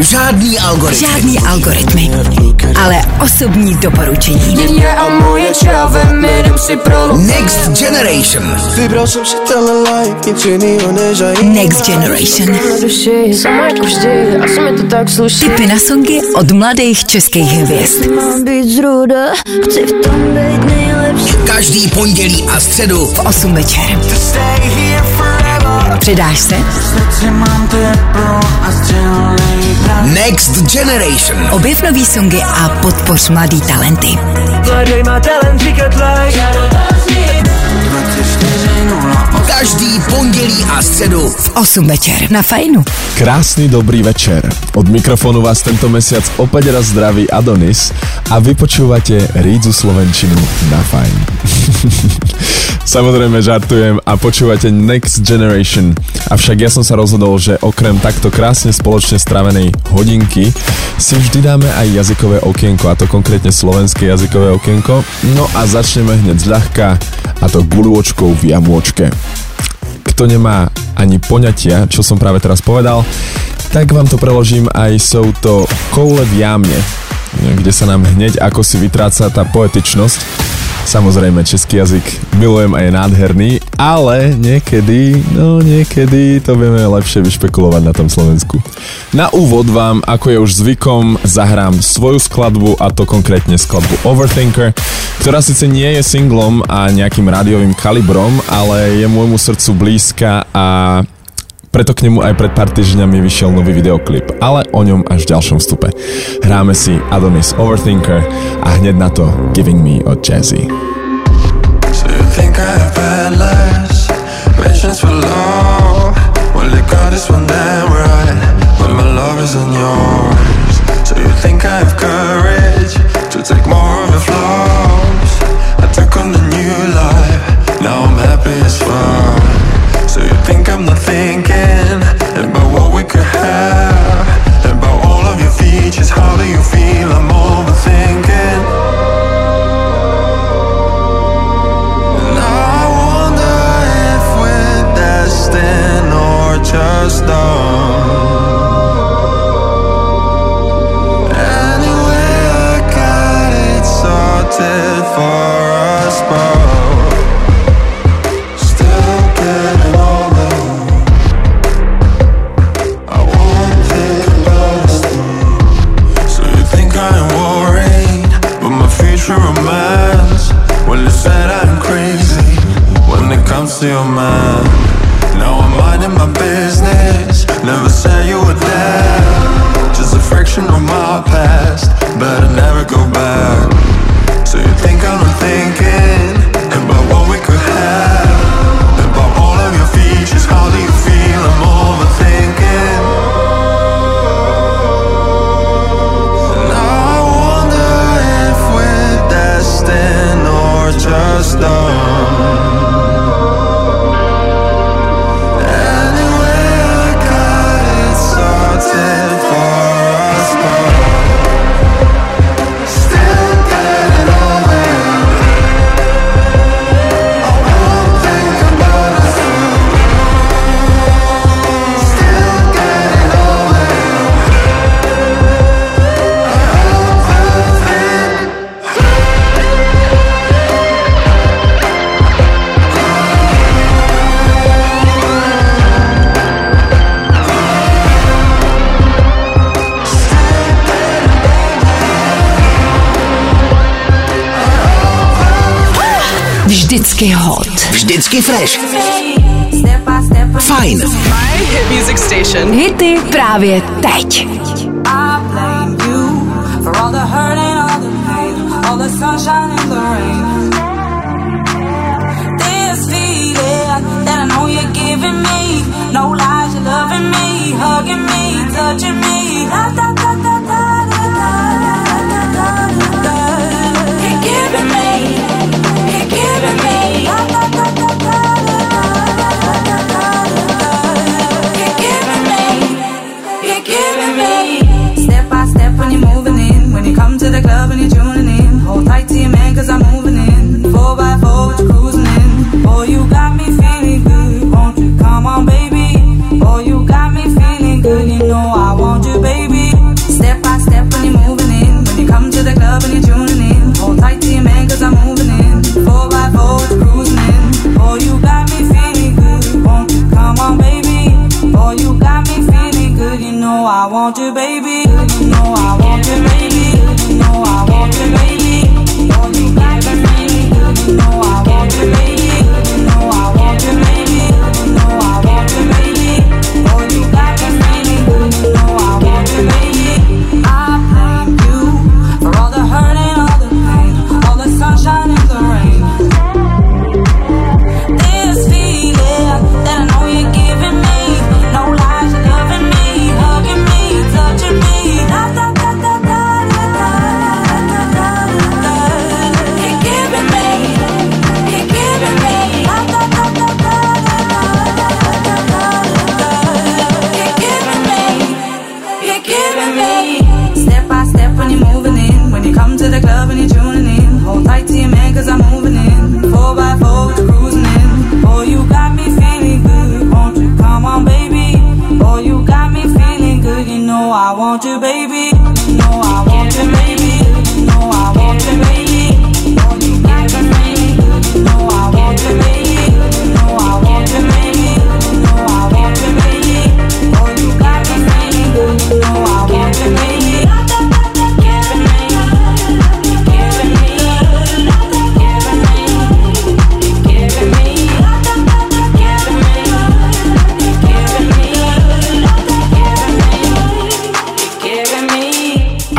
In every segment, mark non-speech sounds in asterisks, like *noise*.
Žádný algoritmy. Žádný algoritmy, ale osobní doporučení. Next Generation. Next Generation. Tipy na songy od mladých českých hvězd. Každý pondělí a středu v 8 večer. Přidáš se? Next Generation. Objev nový songy a podpoř mladý talenty. Mladej má talent, říkat like Každý pondělí a středu V 8 večer na Fajnu. Krásny dobrý večer. Od mikrofónu vás tento mesiac opäť raz zdraví Adonis a vy počúvate Rídzu Slovenčinu na Fajn. *laughs* Samozrejme žartujem a počúvate Next Generation. Avšak ja som sa rozhodol, že okrem takto krásne spoločne strávenej hodinky si vždy dáme aj jazykové okienko, a to konkrétne slovenské jazykové okienko. No a začneme hneď zľahka a to guľôčkou v jamôčke kto nemá ani poňatia, čo som práve teraz povedal, tak vám to preložím aj sú to koule v jámne, kde sa nám hneď ako si vytráca tá poetičnosť. Samozrejme, český jazyk milujem a je nádherný, ale niekedy, no niekedy to vieme lepšie vyšpekulovať na tom Slovensku. Na úvod vám, ako je už zvykom, zahrám svoju skladbu a to konkrétne skladbu Overthinker, ktorá síce nie je singlom a nejakým rádiovým kalibrom, ale je môjmu srdcu blízka a preto k nemu aj pred pár týždňami vyšiel nový videoklip, ale o ňom až v ďalšom vstupe. Hráme si Adonis Overthinker a hneď na to Giving Me od Jazzy. Now I'm happy as fuck. So you think I'm not thinking About what we could have About all of your features How do you feel? I'm overthinking And I wonder if we're destined or just Vždycky hot. Vždycky fresh. Fajn. Hit music station. Hity právě teď.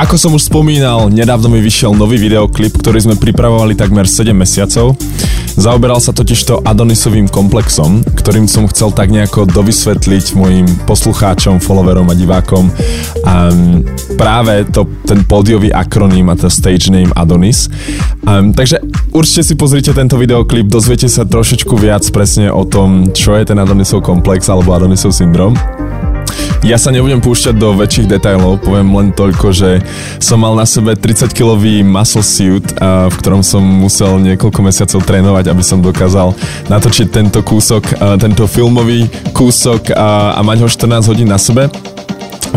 Ako som už spomínal, nedávno mi vyšiel nový videoklip, ktorý sme pripravovali takmer 7 mesiacov. Zaoberal sa totiž to Adonisovým komplexom, ktorým som chcel tak nejako dovysvetliť mojim poslucháčom, followerom a divákom um, práve to, ten pódiový akroným a to stage name Adonis. Um, takže určite si pozrite tento videoklip, dozviete sa trošičku viac presne o tom, čo je ten Adonisov komplex alebo Adonisov syndrom. Ja sa nebudem púšťať do väčších detailov, poviem len toľko, že som mal na sebe 30-kilový muscle suit, a v ktorom som musel niekoľko mesiacov trénovať, aby som dokázal natočiť tento kúsok, tento filmový kúsok a, a mať ho 14 hodín na sebe.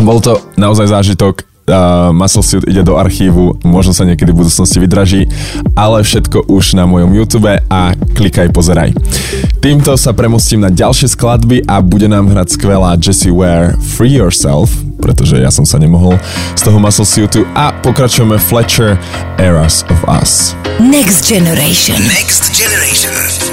Bol to naozaj zážitok, uh, Muscle Suit ide do archívu, možno sa niekedy v budúcnosti vydraží, ale všetko už na mojom YouTube a klikaj, pozeraj. Týmto sa premostím na ďalšie skladby a bude nám hrať skvelá Jessie Ware Free Yourself, pretože ja som sa nemohol z toho Muscle Suitu a pokračujeme Fletcher Eras of Us. Next Generation. Next Generation.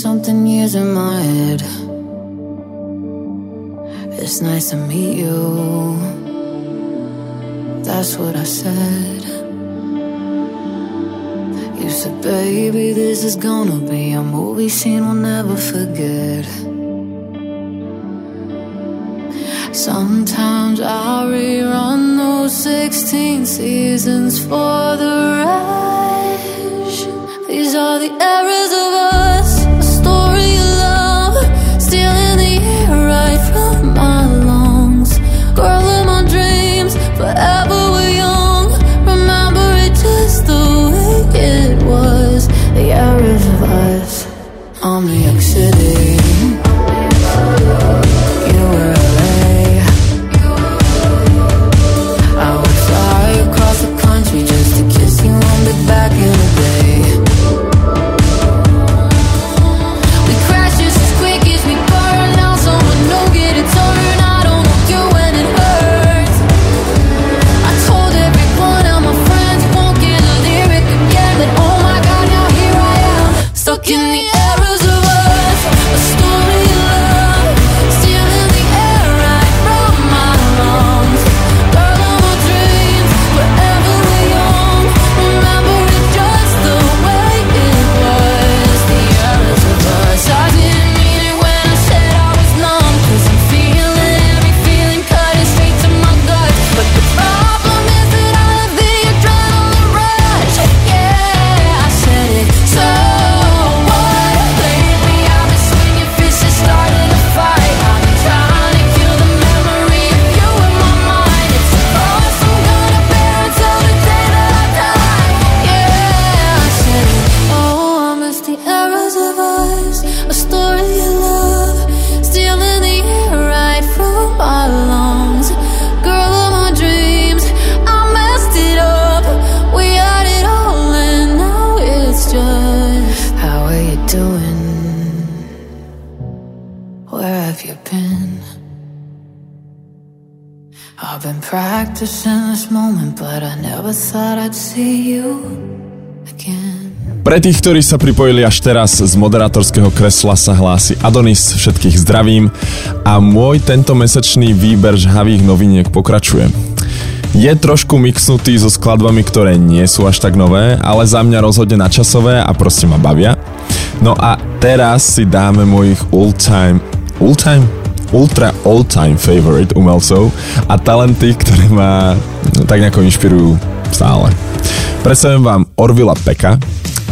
Something years in my head. It's nice to meet you. That's what I said. You said, baby, this is gonna be a movie scene we'll never forget. Sometimes I rerun those 16 seasons for the rush. These are the eras Pre tých, ktorí sa pripojili až teraz z moderátorského kresla sa hlási Adonis, všetkých zdravím a môj tento mesačný výber žhavých noviniek pokračuje. Je trošku mixnutý so skladbami, ktoré nie sú až tak nové, ale za mňa rozhodne načasové a proste ma bavia. No a teraz si dáme mojich all-time, all-time? ultra all-time favorite umelcov a talenty, ktoré ma tak nejako inšpirujú stále. Predstavím vám Orvila Peka,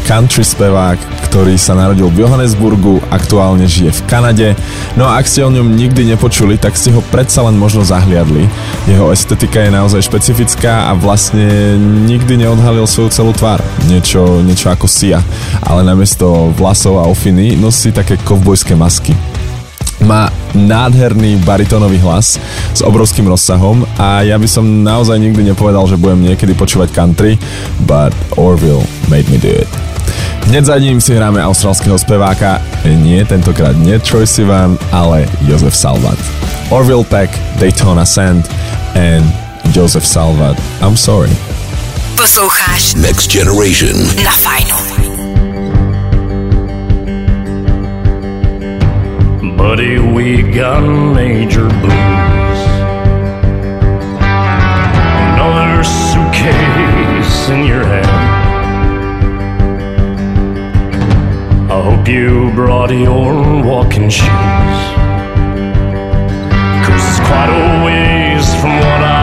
country spevák, ktorý sa narodil v Johannesburgu, aktuálne žije v Kanade. No a ak ste o ňom nikdy nepočuli, tak ste ho predsa len možno zahliadli. Jeho estetika je naozaj špecifická a vlastne nikdy neodhalil svoju celú tvár. Niečo, niečo ako Sia, ale namiesto vlasov a ofiny nosí také kovbojské masky. Má nádherný baritónový hlas s obrovským rozsahom a ja by som naozaj nikdy nepovedal, že budem niekedy počúvať country, but Orville made me do it. Hneď za ním si hráme australského speváka, nie tentokrát nie Troy Sivan, ale Josef Salvat. Orville Peck, Daytona Sand and Joseph Salvat. I'm sorry. Posloucháš Next Generation. na Fajnu. Buddy, we got major blues. Another suitcase in your hand. I hope you brought your walking shoes. Cause it's quite a ways from what I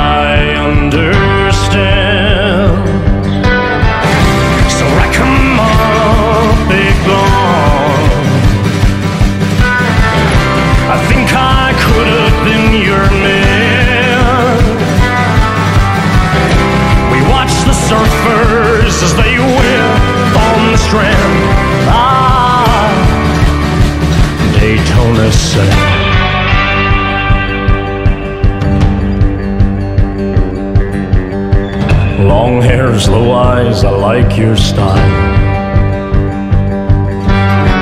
Long hairs, low eyes, I like your style.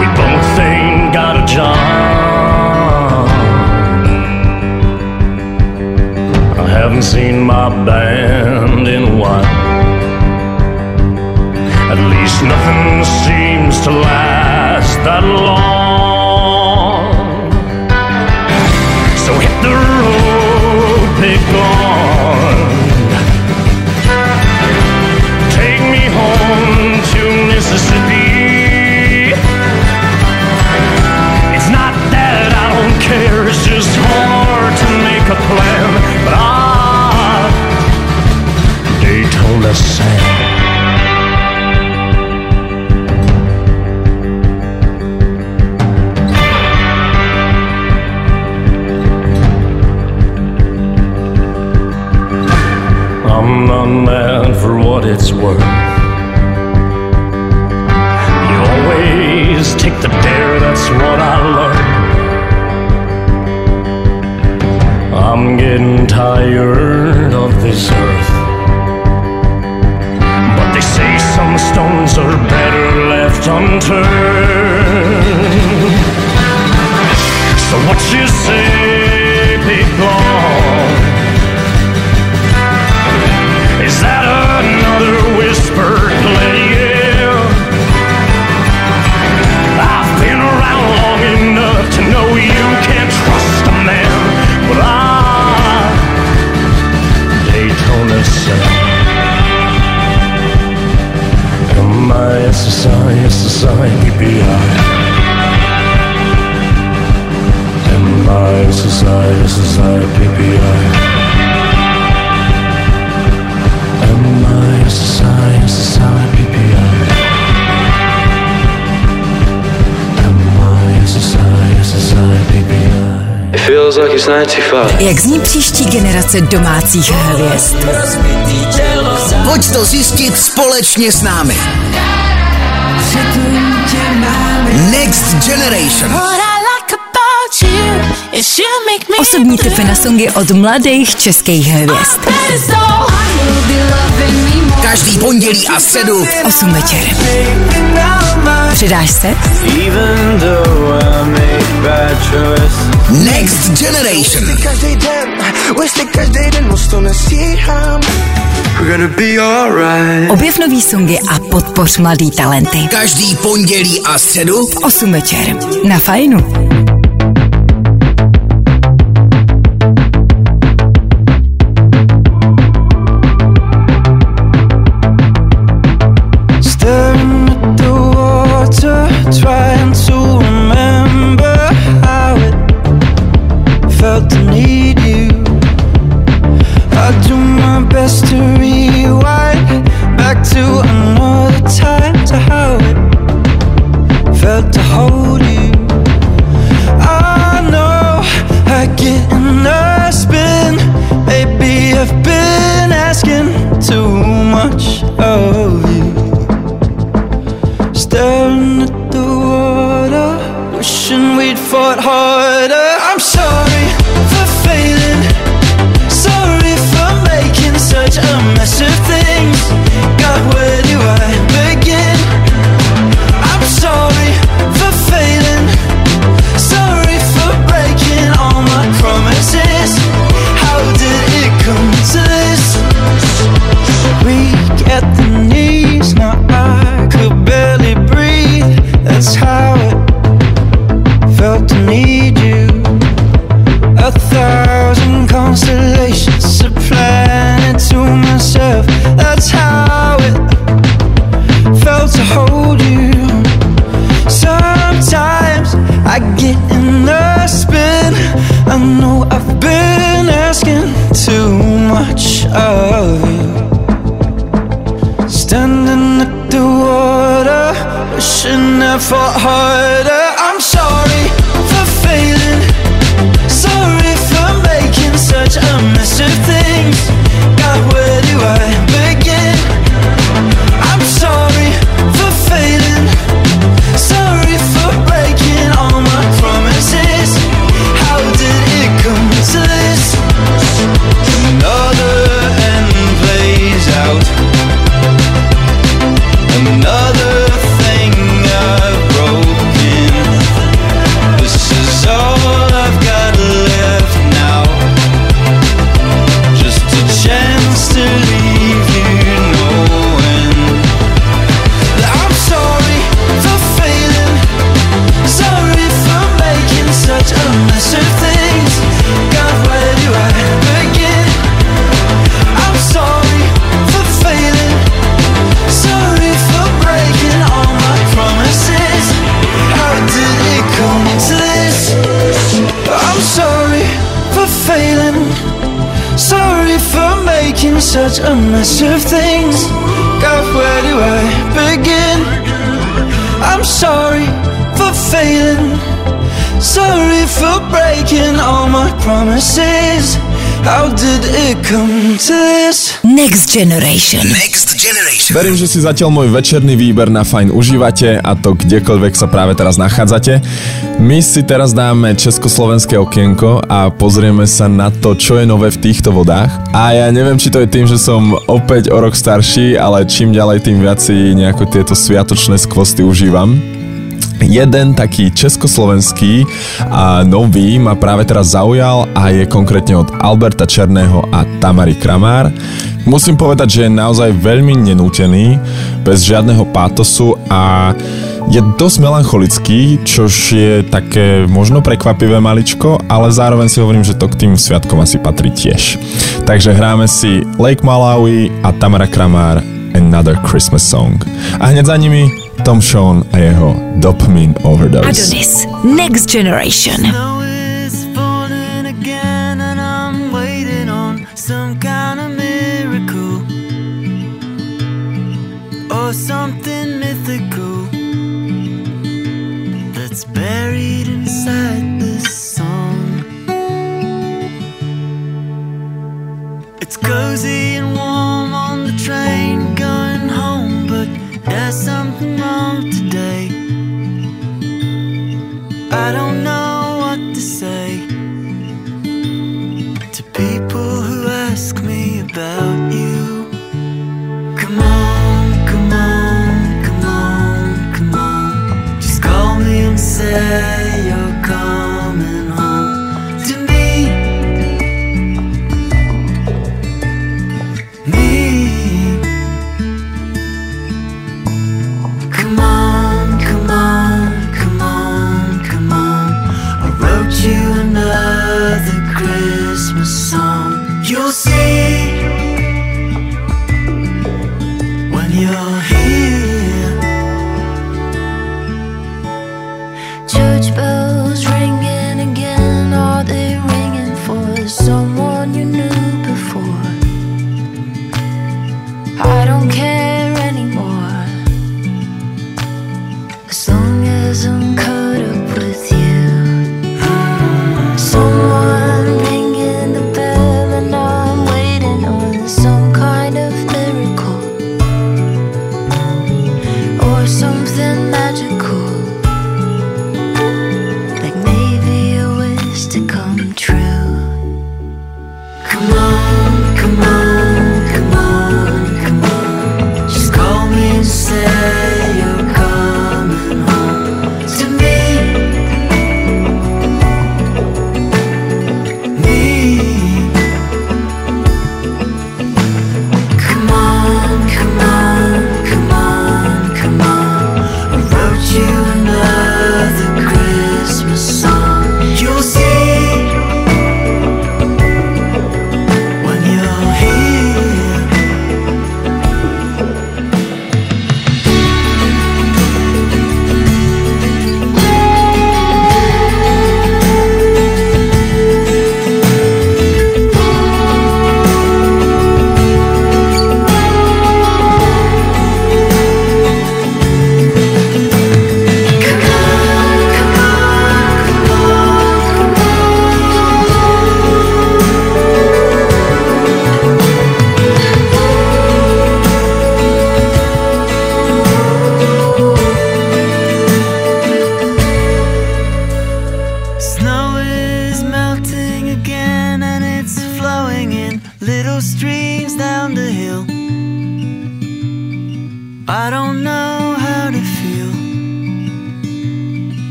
We both ain't got a job. I haven't seen my band in a while. At least nothing seems to last that long. pick on. M-I-S-S-I, S-S-I, S-S-I. It feels like it's 95. Jak zní příští generace domácích hvězd? Pojď to zjistit společně s námi. Next Generation. Osobní tipy na songy od mladých českých hvězd. Každý pondělí a středu 8 večer. Přidáš se? Next Generation. Každý den, každý den mostu nestíhám. We're gonna be alright. Objev nový songy a podpoř mladý talenty. Každý pondělí a středu 8 večer. Na fajnu. A mess of things. God, where do I begin? I'm sorry for failing. Sorry for breaking all my promises. How did it come to this? Next Generation. Next Generation. Verím, že si zatiaľ môj večerný výber na fajn užívate a to kdekoľvek sa práve teraz nachádzate. My si teraz dáme československé okienko a pozrieme sa na to, čo je nové v týchto vodách. A ja neviem, či to je tým, že som opäť o rok starší, ale čím ďalej, tým viac si nejako tieto sviatočné skvosty užívam. Jeden taký československý a nový ma práve teraz zaujal a je konkrétne od Alberta Černého a Tamary Kramár. Musím povedať, že je naozaj veľmi nenútený, bez žiadneho pátosu a je dosť melancholický, čož je také možno prekvapivé maličko, ale zároveň si hovorím, že to k tým sviatkom asi patrí tiež. Takže hráme si Lake Malawi a Tamara Kramár Another Christmas Song. A hneď za nimi Tom Sean a jeho Dopamine Overdose. Adonis. Next Generation. Something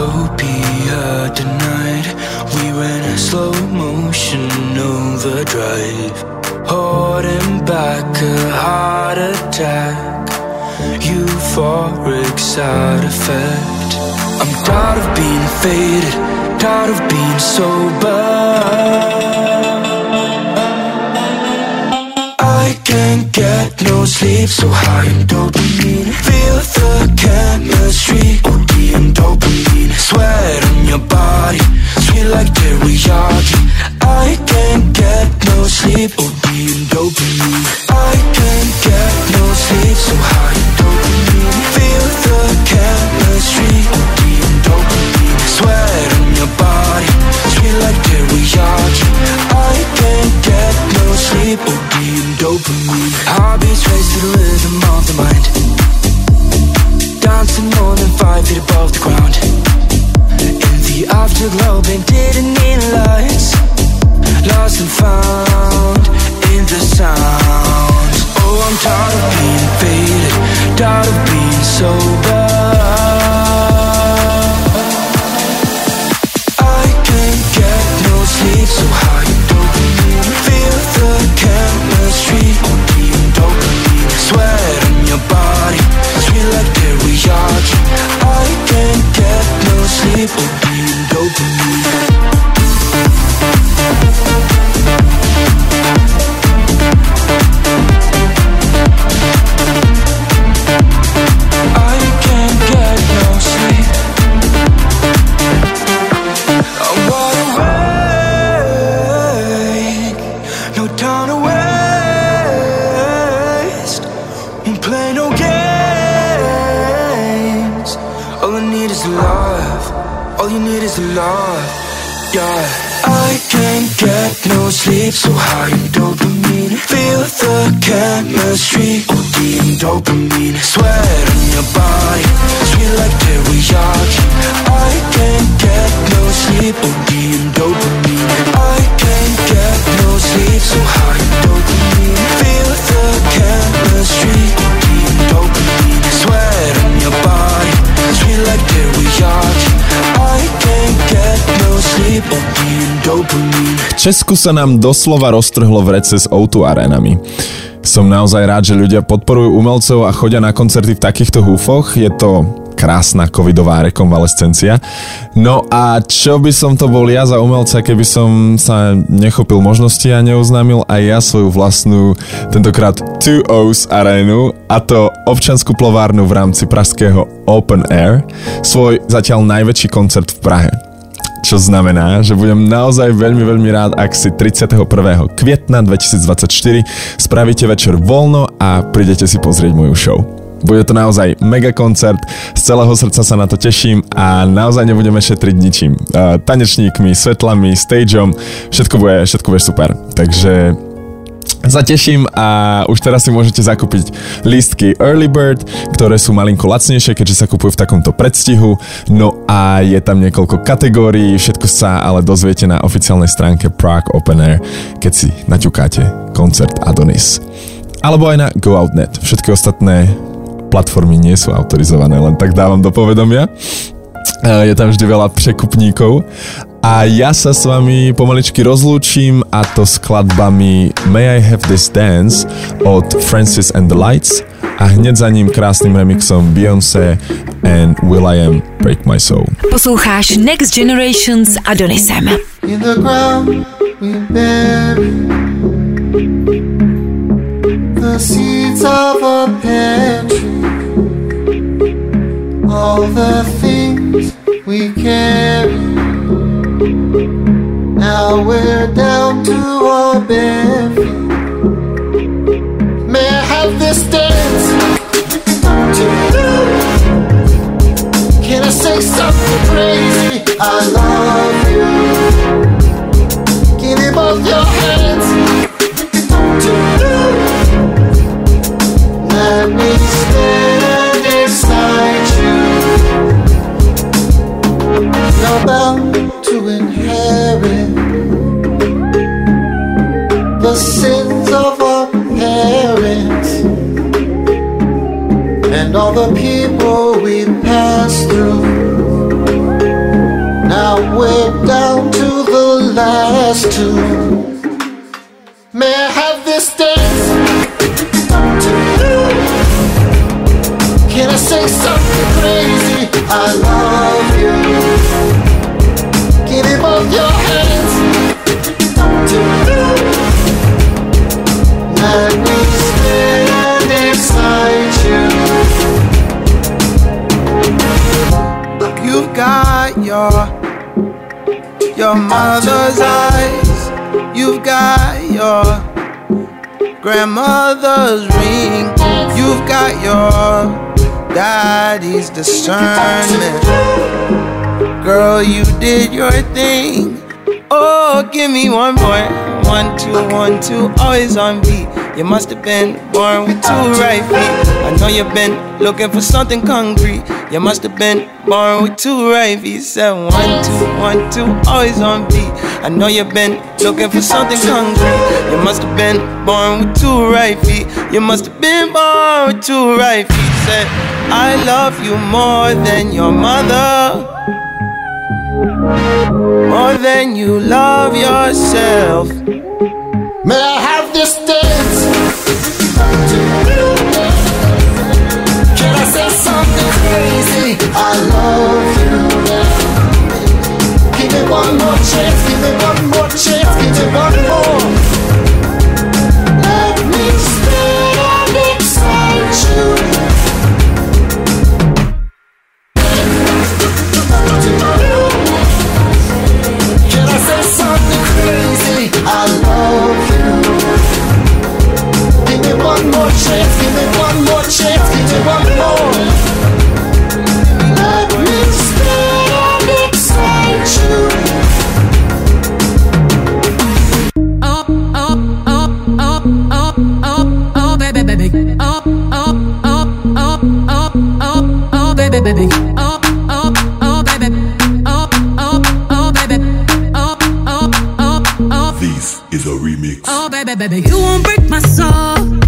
Utopia tonight. We ran a slow motion overdrive. Holding back a heart attack. Euphoric side effect. I'm tired of being faded, tired of being sober. I can't sleep, so high in dopamine. Feel the Gotta be sober. Česku sa nám doslova roztrhlo v rece s O2 arenami. Som naozaj rád, že ľudia podporujú umelcov a chodia na koncerty v takýchto húfoch. Je to krásna covidová rekonvalescencia. No a čo by som to bol ja za umelca, keby som sa nechopil možnosti a neoznámil aj ja svoju vlastnú, tentokrát 2 O's arénu, a to občanskú plovárnu v rámci pražského Open Air, svoj zatiaľ najväčší koncert v Prahe čo znamená, že budem naozaj veľmi, veľmi rád, ak si 31. kvietna 2024 spravíte večer voľno a prídete si pozrieť moju show. Bude to naozaj mega koncert, z celého srdca sa na to teším a naozaj nebudeme šetriť ničím. Uh, tanečníkmi, svetlami, stageom, všetko bude, všetko bude super. Takže sa teším a už teraz si môžete zakúpiť lístky Early Bird, ktoré sú malinko lacnejšie, keďže sa kupujú v takomto predstihu. No a je tam niekoľko kategórií, všetko sa ale dozviete na oficiálnej stránke Prague Open Air, keď si naťukáte koncert Adonis. Alebo aj na GoOutNet. Všetky ostatné platformy nie sú autorizované, len tak dávam do povedomia. E, Je tam vždy veľa překupníkov. A ja sa s vami pomaličky rozlúčim a to skladbami May I Have This Dance od Francis and the Lights a hneď za ním krásnym remixom Beyoncé and Will I Am Break My Soul. Posloucháš Next Generation s Adonisem. In the ground we bury the seeds of a pear tree. All the things we carry. Now we're down to our bare feet. May I have this dance to you? Can I say something crazy? I love you. Give me both your hands to you. Let me stand inside you. You're bound to inherit the sins of our parents and all the people we passed through. Now we're down to the last two. May I have this dance? Can I say something crazy? I love Baby, both your hands. To do Let me stand inside you. You've got your your mother's eyes. You've got your grandmother's ring. You've got your daddy's discernment. Girl, you did your thing. Oh, give me one more. One, two, one, two, always on beat. You must have been born with two right feet. I know you've been looking for something concrete. You must have been born with two right feet. Said one, two, one, two, always on beat. I know you've been looking for something concrete. You must have been born with two right feet. You must have been born with two right feet. Said, I love you more than your mother. More than you love yourself. May I have this dance? Can I say something crazy? I love you. Give me one more chance, give me one more chance, give me one more. Is a remix. Oh, baby, baby, you won't break my soul.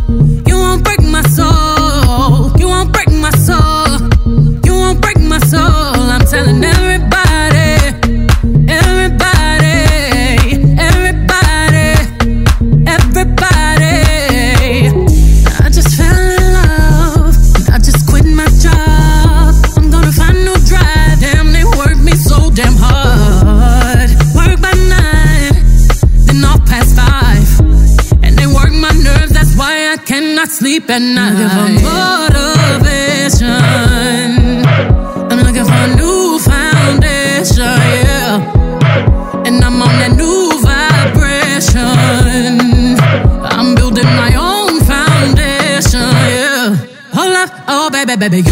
Baby,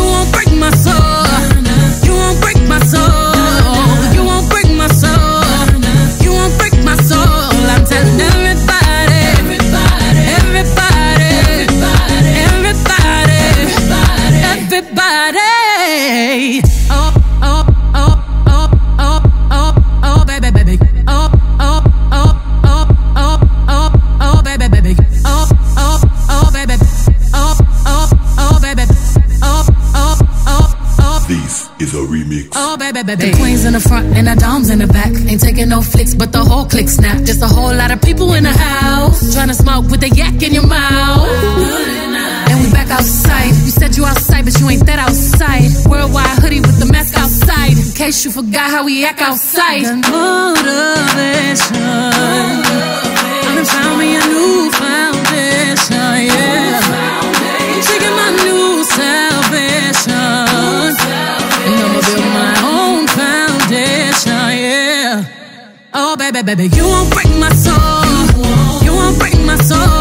back. No flicks, but the whole click snap. Just a whole lot of people in the house. Trying to smoke with the yak in your mouth. And we back outside. You said you outside, but you ain't that outside. Worldwide hoodie with the mask outside. In case you forgot how we act outside. Motivation. I done found me a new foundation, yeah. Baby, you won't break my soul. You won't break my soul.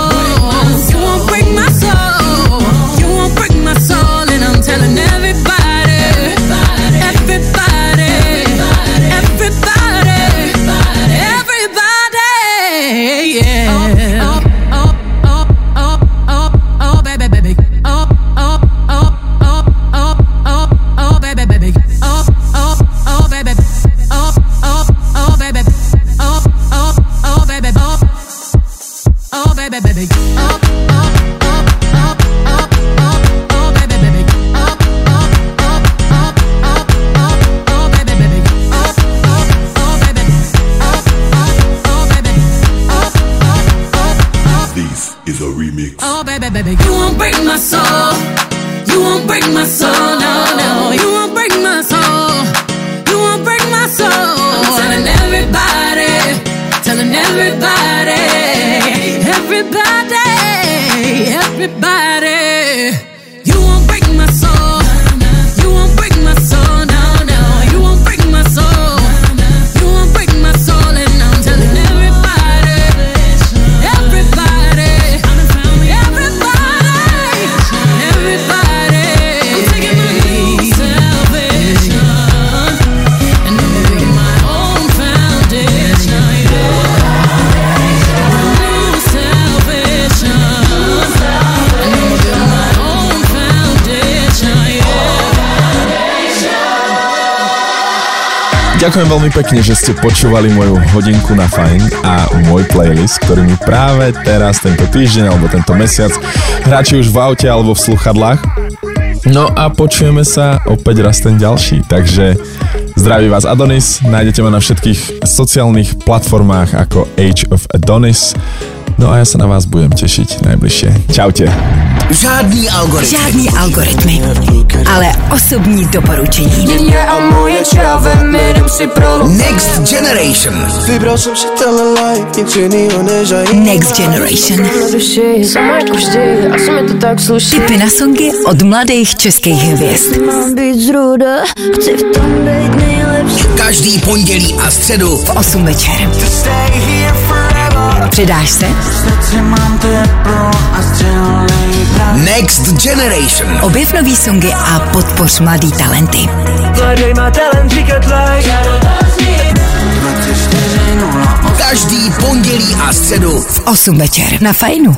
Ďakujem veľmi pekne, že ste počúvali moju hodinku na fajn a môj playlist, ktorý mi práve teraz, tento týždeň alebo tento mesiac hrá či už v aute alebo v sluchadlách. No a počujeme sa opäť raz ten ďalší, takže zdraví vás Adonis, nájdete ma na všetkých sociálnych platformách ako Age of Adonis. No a ja sa na vás budem tešiť najbližšie. Čaute. Žádný algoritmy. Žádný algoritmy, ale osobní doporučení. Next Generation. Next Generation. Tipy na songy od mladých českých hvězd. Každý pondělí a středu V 8 večer. Přidáš se? Next Generation. Objev nový songy a podpoř mladý talenty. Hledej má talent, říkat like Každý pondělí a středu V 8 večer na Fajnu.